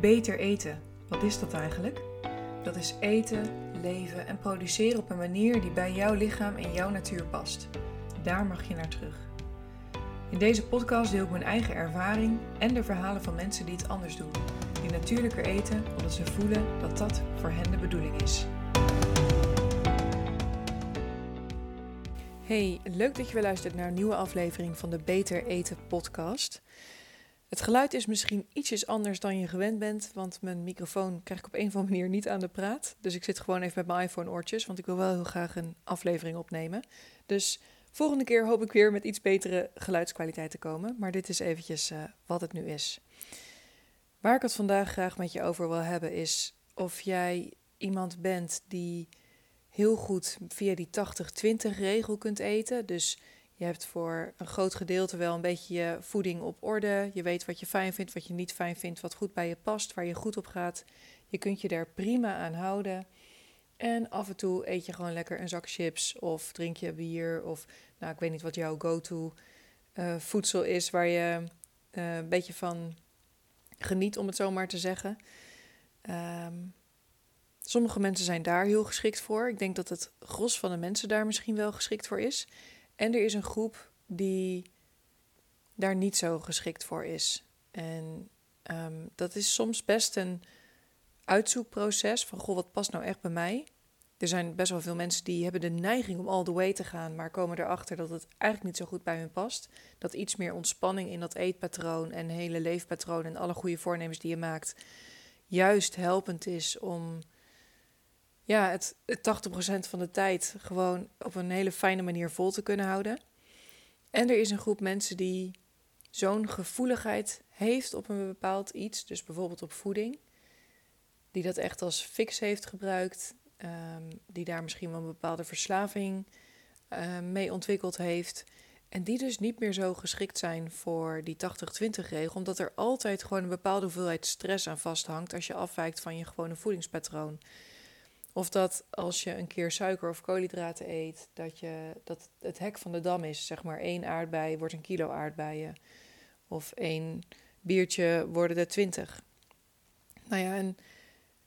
Beter eten, wat is dat eigenlijk? Dat is eten, leven en produceren op een manier die bij jouw lichaam en jouw natuur past. Daar mag je naar terug. In deze podcast deel ik mijn eigen ervaring en de verhalen van mensen die het anders doen. Die natuurlijker eten omdat ze voelen dat dat voor hen de bedoeling is. Hey, leuk dat je weer luistert naar een nieuwe aflevering van de Beter Eten podcast. Het geluid is misschien ietsjes anders dan je gewend bent, want mijn microfoon krijg ik op een of andere manier niet aan de praat. Dus ik zit gewoon even met mijn iPhone oortjes, want ik wil wel heel graag een aflevering opnemen. Dus volgende keer hoop ik weer met iets betere geluidskwaliteit te komen, maar dit is eventjes uh, wat het nu is. Waar ik het vandaag graag met je over wil hebben is of jij iemand bent die heel goed via die 80-20 regel kunt eten. Dus je hebt voor een groot gedeelte wel een beetje je voeding op orde. Je weet wat je fijn vindt, wat je niet fijn vindt, wat goed bij je past, waar je goed op gaat. Je kunt je daar prima aan houden. En af en toe eet je gewoon lekker een zak chips of drink je bier. Of nou, ik weet niet wat jouw go-to uh, voedsel is waar je uh, een beetje van geniet, om het zo maar te zeggen. Um, sommige mensen zijn daar heel geschikt voor. Ik denk dat het gros van de mensen daar misschien wel geschikt voor is. En er is een groep die daar niet zo geschikt voor is. En um, dat is soms best een uitzoekproces van goh, wat past nou echt bij mij? Er zijn best wel veel mensen die hebben de neiging om all the way te gaan, maar komen erachter dat het eigenlijk niet zo goed bij hun past. Dat iets meer ontspanning in dat eetpatroon en hele leefpatroon en alle goede voornemens die je maakt, juist helpend is om ja, het, 80% van de tijd gewoon op een hele fijne manier vol te kunnen houden. En er is een groep mensen die zo'n gevoeligheid heeft op een bepaald iets, dus bijvoorbeeld op voeding, die dat echt als fix heeft gebruikt, um, die daar misschien wel een bepaalde verslaving um, mee ontwikkeld heeft. En die dus niet meer zo geschikt zijn voor die 80-20 regel, omdat er altijd gewoon een bepaalde hoeveelheid stress aan vasthangt als je afwijkt van je gewone voedingspatroon. Of dat als je een keer suiker of koolhydraten eet, dat, je, dat het hek van de dam is. Zeg maar één aardbei wordt een kilo aardbeien. Of één biertje worden er twintig. Nou ja, en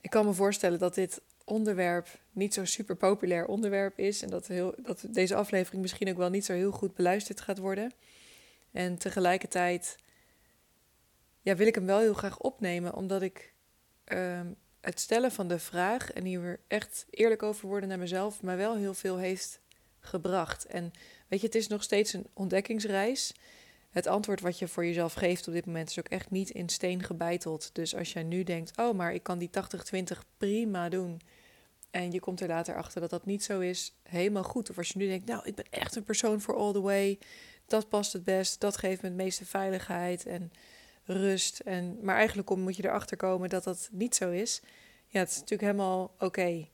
ik kan me voorstellen dat dit onderwerp niet zo'n super populair onderwerp is. En dat, heel, dat deze aflevering misschien ook wel niet zo heel goed beluisterd gaat worden. En tegelijkertijd ja, wil ik hem wel heel graag opnemen, omdat ik um, het stellen van de vraag en hier echt eerlijk over worden naar mezelf, maar wel heel veel heeft gebracht. En weet je, het is nog steeds een ontdekkingsreis. Het antwoord wat je voor jezelf geeft op dit moment is ook echt niet in steen gebeiteld. Dus als jij nu denkt, oh, maar ik kan die 80-20 prima doen. En je komt er later achter dat dat niet zo is, helemaal goed. Of als je nu denkt, nou, ik ben echt een persoon voor all the way. Dat past het best, dat geeft me het meeste veiligheid. En rust. En, maar eigenlijk moet je erachter komen dat dat niet zo is. Ja, het is natuurlijk helemaal oké.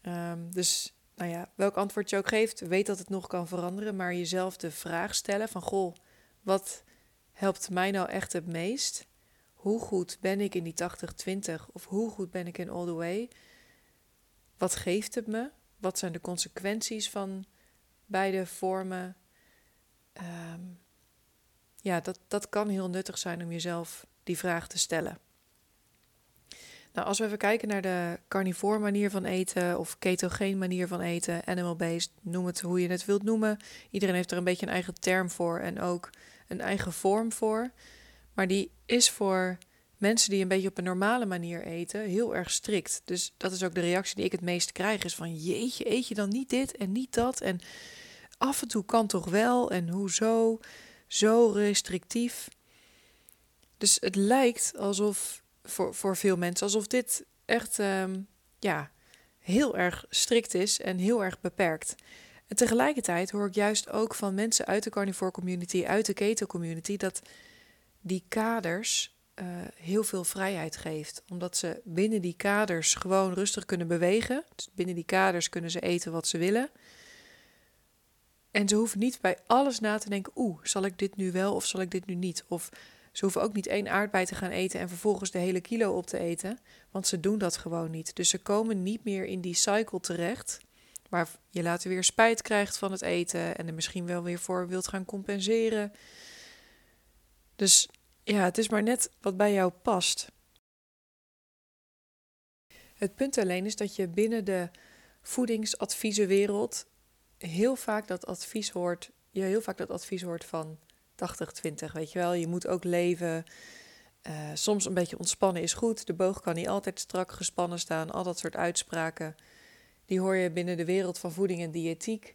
Ehm, dus nou ja, welk antwoord je ook geeft, weet dat het nog kan veranderen. Maar jezelf de vraag stellen van, goh, wat helpt mij nou echt het meest? Hoe goed ben ik in die 80-20? Of hoe goed ben ik in all the way? Wat geeft het me? Wat zijn de consequenties van beide vormen? Um, ja, dat, dat kan heel nuttig zijn om jezelf die vraag te stellen. Nou, als we even kijken naar de carnivore manier van eten of ketogeen manier van eten, animal-based, noem het hoe je het wilt noemen. Iedereen heeft er een beetje een eigen term voor en ook een eigen vorm voor. Maar die is voor mensen die een beetje op een normale manier eten heel erg strikt. Dus dat is ook de reactie die ik het meest krijg, is van jeetje, eet je dan niet dit en niet dat? En af en toe kan toch wel en hoezo? Zo restrictief. Dus het lijkt alsof voor, voor veel mensen alsof dit echt um, ja, heel erg strikt is en heel erg beperkt. En tegelijkertijd hoor ik juist ook van mensen uit de carnivore community, uit de keto community, dat die kaders uh, heel veel vrijheid geeft. Omdat ze binnen die kaders gewoon rustig kunnen bewegen. Dus binnen die kaders kunnen ze eten wat ze willen. En ze hoeven niet bij alles na te denken: oeh, zal ik dit nu wel of zal ik dit nu niet? Of ze hoeven ook niet één aardbei te gaan eten en vervolgens de hele kilo op te eten, want ze doen dat gewoon niet. Dus ze komen niet meer in die cycle terecht, waar je later weer spijt krijgt van het eten en er misschien wel weer voor wilt gaan compenseren. Dus ja, het is maar net wat bij jou past. Het punt alleen is dat je binnen de voedingsadviezenwereld heel vaak dat advies hoort. Je heel vaak dat advies hoort van 80-20. Weet je wel, je moet ook leven. Uh, soms een beetje ontspannen is goed. De boog kan niet altijd strak gespannen staan. Al dat soort uitspraken. Die hoor je binnen de wereld van voeding en diëtiek.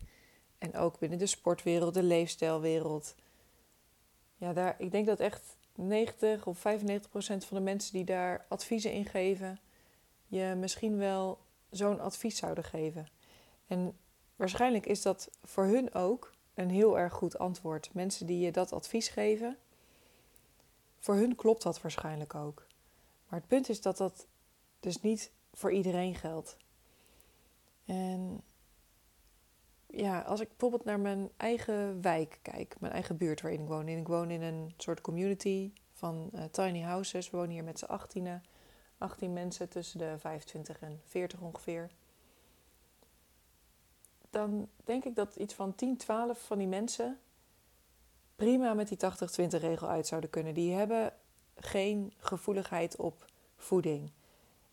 En ook binnen de sportwereld, de leefstijlwereld. Ja, daar, ik denk dat echt 90 of 95 procent van de mensen die daar adviezen in geven, je misschien wel zo'n advies zouden geven. En waarschijnlijk is dat voor hun ook een heel erg goed antwoord. Mensen die je dat advies geven, voor hun klopt dat waarschijnlijk ook. Maar het punt is dat dat dus niet voor iedereen geldt. En ja, als ik bijvoorbeeld naar mijn eigen wijk kijk, mijn eigen buurt waarin ik woon. Ik woon in een soort community van uh, tiny houses. We wonen hier met z'n 18, 18 mensen tussen de 25 en 40 ongeveer. Dan denk ik dat iets van 10, 12 van die mensen prima met die 80-20 regel uit zouden kunnen. Die hebben geen gevoeligheid op voeding.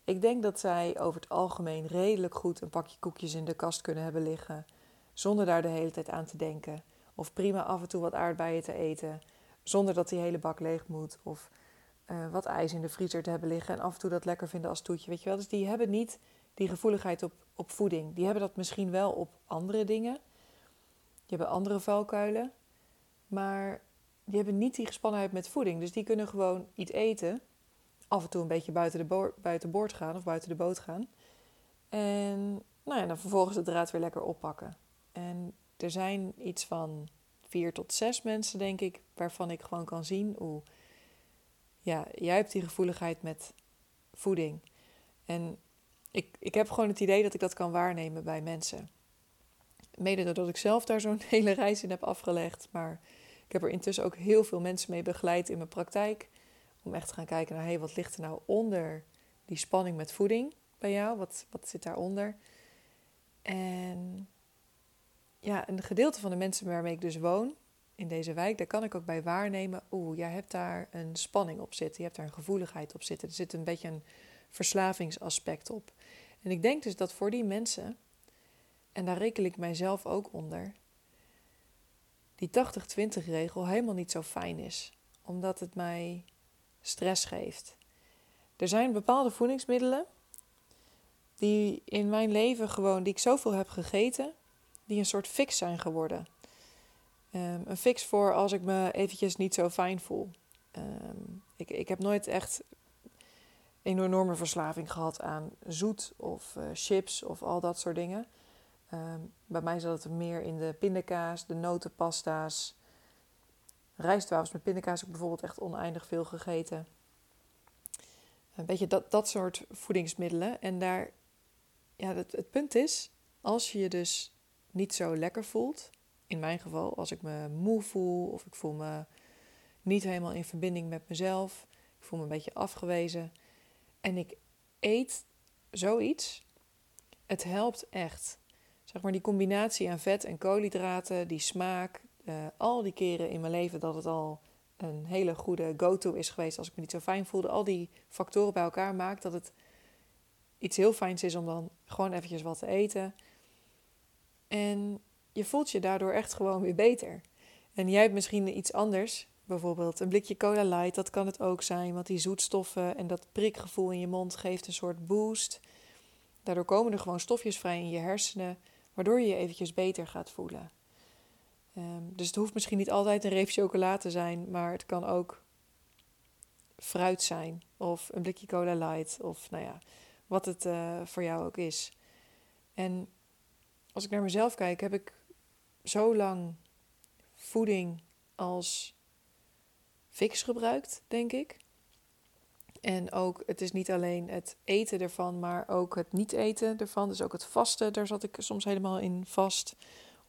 Ik denk dat zij over het algemeen redelijk goed een pakje koekjes in de kast kunnen hebben liggen zonder daar de hele tijd aan te denken. Of prima af en toe wat aardbeien te eten, zonder dat die hele bak leeg moet. Of uh, wat ijs in de vriezer te hebben liggen en af en toe dat lekker vinden als toetje. Weet je wel? Dus die hebben niet die gevoeligheid op, op voeding. Die hebben dat misschien wel op andere dingen. Die hebben andere valkuilen. Maar die hebben niet die gespannenheid met voeding. Dus die kunnen gewoon iets eten. Af en toe een beetje buiten, de bo buiten boord gaan of buiten de boot gaan. En nou ja, dan vervolgens de draad weer lekker oppakken. En er zijn iets van vier tot zes mensen, denk ik, waarvan ik gewoon kan zien hoe. Ja, jij hebt die gevoeligheid met voeding. En ik, ik heb gewoon het idee dat ik dat kan waarnemen bij mensen. Mede doordat ik zelf daar zo'n hele reis in heb afgelegd. Maar ik heb er intussen ook heel veel mensen mee begeleid in mijn praktijk. Om echt te gaan kijken naar, hey, wat ligt er nou onder die spanning met voeding bij jou? Wat, wat zit daaronder? En ja, een gedeelte van de mensen waarmee ik dus woon in deze wijk, daar kan ik ook bij waarnemen. Oeh, jij hebt daar een spanning op zitten. Je hebt daar een gevoeligheid op zitten. Er zit een beetje een verslavingsaspect op. En ik denk dus dat voor die mensen, en daar reken ik mijzelf ook onder, die 80-20 regel helemaal niet zo fijn is. Omdat het mij stress geeft. Er zijn bepaalde voedingsmiddelen die in mijn leven gewoon, die ik zoveel heb gegeten, die een soort fix zijn geworden. Ehm, een fix voor als ik me eventjes niet zo fijn voel. Ehm, ik, ik heb nooit echt een enorme verslaving gehad aan zoet of uh, chips of al dat soort dingen. Ehm, bij mij zat het meer in de pindakaas, de notenpasta's. Rijstwafels met pindakaas heb ik bijvoorbeeld echt oneindig veel gegeten. Een beetje dat, dat soort voedingsmiddelen. En daar, ja, het punt is, als je je dus niet zo lekker voelt. In mijn geval, als ik me moe voel of ik voel me niet helemaal in verbinding met mezelf. Ik voel me een beetje afgewezen. En ik eet zoiets. Het helpt echt. Zeg maar die combinatie aan vet en koolhydraten, die smaak. Uh, al die keren in mijn leven dat het al een hele goede go-to is geweest als ik me niet zo fijn voelde. Al die factoren bij elkaar maakt dat het iets heel fijns is om dan gewoon eventjes wat te eten. En je voelt je daardoor echt gewoon weer beter. En jij hebt misschien iets anders. Bijvoorbeeld een blikje cola light, dat kan het ook zijn. Want die zoetstoffen en dat prikgevoel in je mond geeft een soort boost. Daardoor komen er gewoon stofjes vrij in je hersenen, waardoor je je eventjes beter gaat voelen. Um, dus het hoeft misschien niet altijd een reep chocola te zijn, maar het kan ook fruit zijn. Of een blikje cola light, of nou ja, wat het uh, voor jou ook is. En als ik naar mezelf kijk, heb ik zo lang voeding als fix gebruikt, denk ik. En ook, het is niet alleen het eten ervan, maar ook het niet eten ervan. Dus ook het vasten, daar zat ik soms helemaal in vast.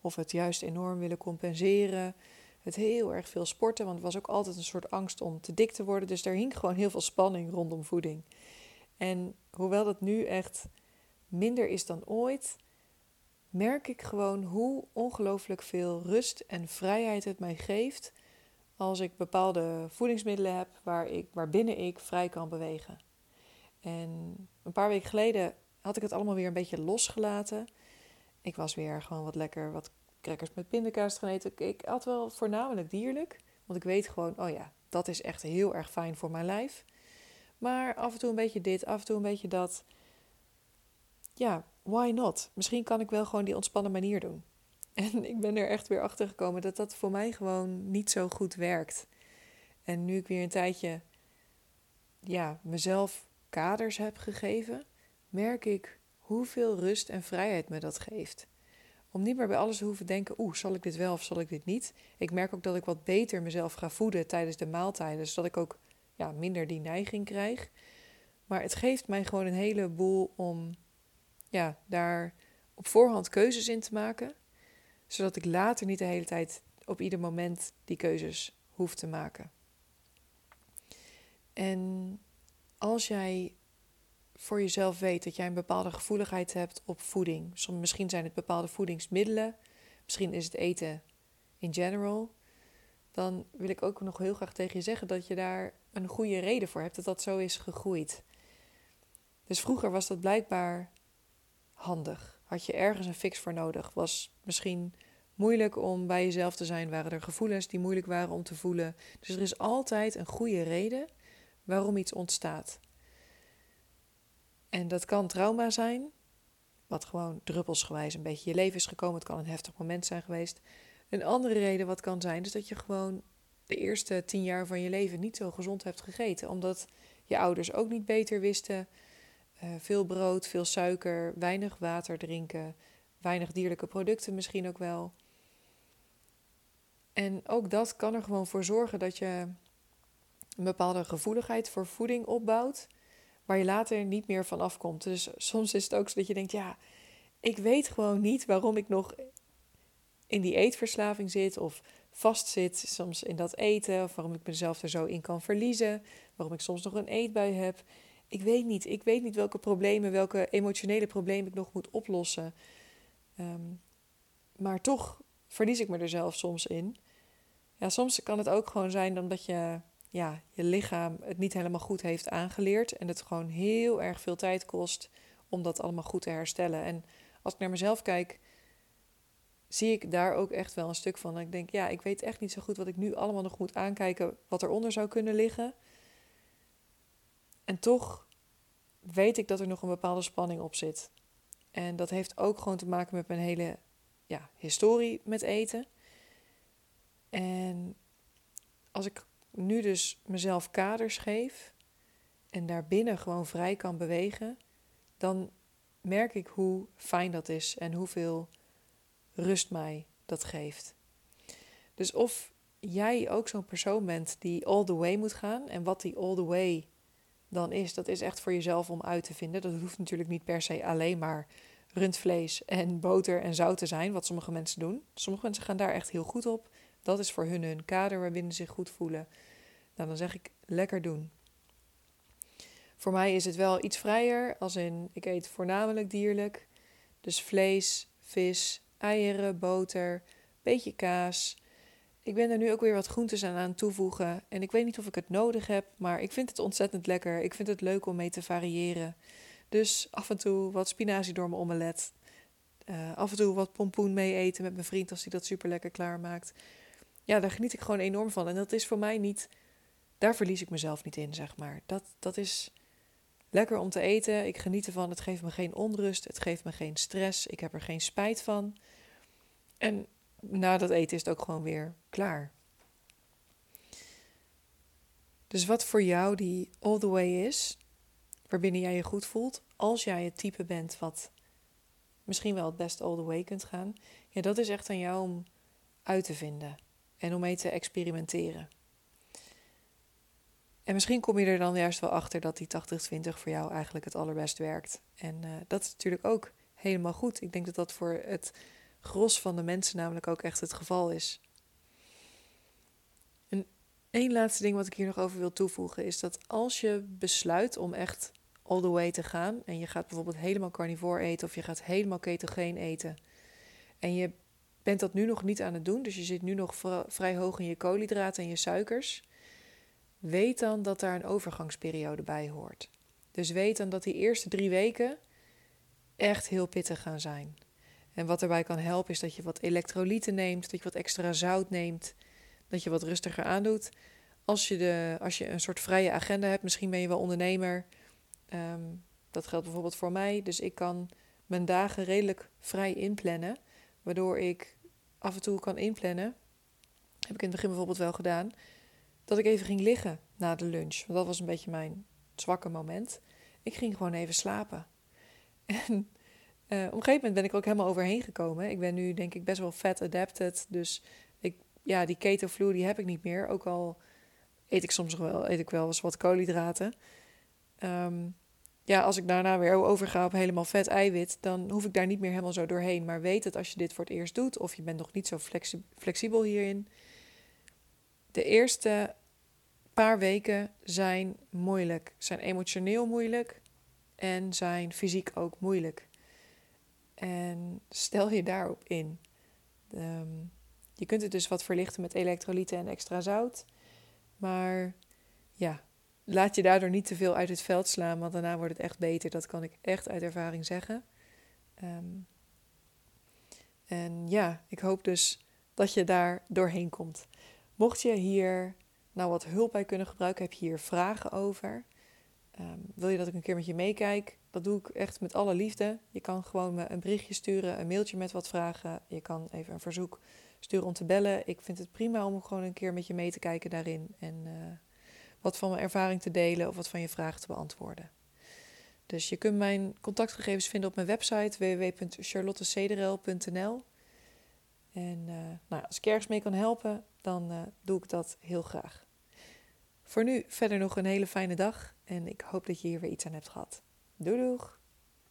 Of het juist enorm willen compenseren. Het heel erg veel sporten, want het was ook altijd een soort angst om te dik te worden. Dus daar hing gewoon heel veel spanning rondom voeding. En hoewel dat nu echt minder is dan ooit, merk ik gewoon hoe ongelooflijk veel rust en vrijheid het mij geeft als ik bepaalde voedingsmiddelen heb waar ik, waarbinnen ik vrij kan bewegen. En een paar weken geleden had ik het allemaal weer een beetje losgelaten. Ik was weer gewoon wat lekker wat crackers met pindakaas gaan. Ik had wel voornamelijk dierlijk. Want ik weet gewoon, oh ja, dat is echt heel erg fijn voor mijn lijf. Maar af en toe een beetje dit, af en toe een beetje dat. Ja, why not? Misschien kan ik wel gewoon die ontspannen manier doen. En ik ben er echt weer achter gekomen dat dat voor mij gewoon niet zo goed werkt. En nu ik weer een tijdje ja, mezelf kaders heb gegeven, merk ik hoeveel rust en vrijheid me dat geeft. Om niet meer bij alles te hoeven denken, oeh, zal ik dit wel of zal ik dit niet? Ik merk ook dat ik wat beter mezelf ga voeden tijdens de maaltijden, zodat ik ook ja, minder die neiging krijg. Maar het geeft mij gewoon een heleboel om ja, daar op voorhand keuzes in te maken, zodat ik later niet de hele tijd op ieder moment die keuzes hoef te maken. En als jij voor jezelf weet dat jij een bepaalde gevoeligheid hebt op voeding, misschien zijn het bepaalde voedingsmiddelen, misschien is het eten in general, dan wil ik ook nog heel graag tegen je zeggen dat je daar een goede reden voor hebt dat dat zo is gegroeid. Dus vroeger was dat blijkbaar handig. Had je ergens een fix voor nodig. Was misschien moeilijk om bij jezelf te zijn. Waren er gevoelens die moeilijk waren om te voelen. Dus er is altijd een goede reden waarom iets ontstaat. En dat kan trauma zijn, wat gewoon druppelsgewijs een beetje je leven is gekomen. Het kan een heftig moment zijn geweest. Een andere reden wat kan zijn, is dat je gewoon de eerste tien jaar van je leven niet zo gezond hebt gegeten. Omdat je ouders ook niet beter wisten. Uh, veel brood, veel suiker, weinig water drinken, weinig dierlijke producten misschien ook wel. En ook dat kan er gewoon voor zorgen dat je een bepaalde gevoeligheid voor voeding opbouwt, waar je later niet meer van afkomt. Dus soms is het ook zo dat je denkt, ja, ik weet gewoon niet waarom ik nog in die eetverslaving zit of vastzit soms in dat eten, of waarom ik mezelf er zo in kan verliezen, waarom ik soms nog een eetbui heb. Ik weet niet. Ik weet niet welke problemen, welke emotionele problemen ik nog moet oplossen. Ehm, maar toch verlies ik me er zelf soms in. Ja, soms kan het ook gewoon zijn dan dat je, ja, je lichaam het niet helemaal goed heeft aangeleerd en het gewoon heel erg veel tijd kost om dat allemaal goed te herstellen. En als ik naar mezelf kijk, zie ik daar ook echt wel een stuk van. ik denk, ja, ik weet echt niet zo goed wat ik nu allemaal nog moet aankijken, wat eronder zou kunnen liggen. En toch weet ik dat er nog een bepaalde spanning op zit. En dat heeft ook gewoon te maken met mijn hele ja, historie met eten. En als ik nu dus mezelf kaders geef en daarbinnen gewoon vrij kan bewegen, dan merk ik hoe fijn dat is en hoeveel rust mij dat geeft. Dus of jij ook zo'n persoon bent die all the way moet gaan en wat die all the way dan is, dat is echt voor jezelf om uit te vinden. Dat hoeft natuurlijk niet per se alleen maar rundvlees en boter en zout te zijn, wat sommige mensen doen. Sommige mensen gaan daar echt heel goed op. Dat is voor hun hun kader waarbinnen ze zich goed voelen. Nou, dan zeg ik lekker doen. Voor mij is het wel iets vrijer, als in ik eet voornamelijk dierlijk. Dus vlees, vis, eieren, boter, beetje kaas. Ik ben er nu ook weer wat groentes aan aan toevoegen. En ik weet niet of ik het nodig heb, maar ik vind het ontzettend lekker. Ik vind het leuk om mee te variëren. Dus af en toe wat spinazie door mijn omelet. Uh, af en toe wat pompoen mee eten met mijn vriend als hij dat super lekker klaarmaakt. Ja, daar geniet ik gewoon enorm van. En dat is voor mij niet. Daar verlies ik mezelf niet in, zeg maar. Dat, dat is lekker om te eten. Ik geniet ervan. Het geeft me geen onrust. Het geeft me geen stress. Ik heb er geen spijt van. En na dat eten is het ook gewoon weer klaar. Dus wat voor jou die all the way is, waarbinnen jij je goed voelt, als jij het type bent wat misschien wel het best all the way kunt gaan, ja, dat is echt aan jou om uit te vinden en om mee te experimenteren. En misschien kom je er dan juist wel achter dat die 80-20 voor jou eigenlijk het allerbest werkt. En uh, dat is natuurlijk ook helemaal goed. Ik denk dat dat voor het gros van de mensen namelijk ook echt het geval is. En één laatste ding wat ik hier nog over wil toevoegen is dat als je besluit om echt all the way te gaan en je gaat bijvoorbeeld helemaal carnivore eten of je gaat helemaal ketogeen eten en je bent dat nu nog niet aan het doen, dus je zit nu nog vrij hoog in je koolhydraten en je suikers, weet dan dat daar een overgangsperiode bij hoort. Dus weet dan dat die eerste drie weken echt heel pittig gaan zijn. En wat erbij kan helpen is dat je wat elektrolyten neemt, dat je wat extra zout neemt, dat je wat rustiger aandoet. Als je, de, als je een soort vrije agenda hebt, misschien ben je wel ondernemer. Ehm, dat geldt bijvoorbeeld voor mij. Dus ik kan mijn dagen redelijk vrij inplannen. Waardoor ik af en toe kan inplannen. Heb ik in het begin bijvoorbeeld wel gedaan. Dat ik even ging liggen na de lunch. Want dat was een beetje mijn zwakke moment. Ik ging gewoon even slapen. En uh, op een gegeven moment ben ik er ook helemaal overheen gekomen. Ik ben nu denk ik best wel fat adapted. Dus ik, ja, die keto flu die heb ik niet meer. Ook al eet ik soms wel, eet ik wel eens wat koolhydraten. Ehm, ja, als ik daarna weer overga op helemaal vet eiwit, dan hoef ik daar niet meer helemaal zo doorheen. Maar weet dat als je dit voor het eerst doet, of je bent nog niet zo flexibel hierin, de eerste paar weken zijn moeilijk. Zijn emotioneel moeilijk en zijn fysiek ook moeilijk. En stel je daarop in. Ehm, je kunt het dus wat verlichten met elektrolyten en extra zout. Maar ja, laat je daardoor niet te veel uit het veld slaan, want daarna wordt het echt beter. Dat kan ik echt uit ervaring zeggen. Ehm, en ja, ik hoop dus dat je daar doorheen komt. Mocht je hier nou wat hulp bij kunnen gebruiken, heb je hier vragen over. Ehm, wil je dat ik een keer met je meekijk? Dat doe ik echt met alle liefde. Je kan gewoon me een berichtje sturen, een mailtje met wat vragen. Je kan even een verzoek sturen om te bellen. Ik vind het prima om gewoon een keer met je mee te kijken daarin. En uh, wat van mijn ervaring te delen of wat van je vragen te beantwoorden. Dus je kunt mijn contactgegevens vinden op mijn website www.charlottecederel.nl. En uh, nou, als ik ergens mee kan helpen, dan uh, doe ik dat heel graag. Voor nu verder nog een hele fijne dag en ik hoop dat je hier weer iets aan hebt gehad. Doei doeg!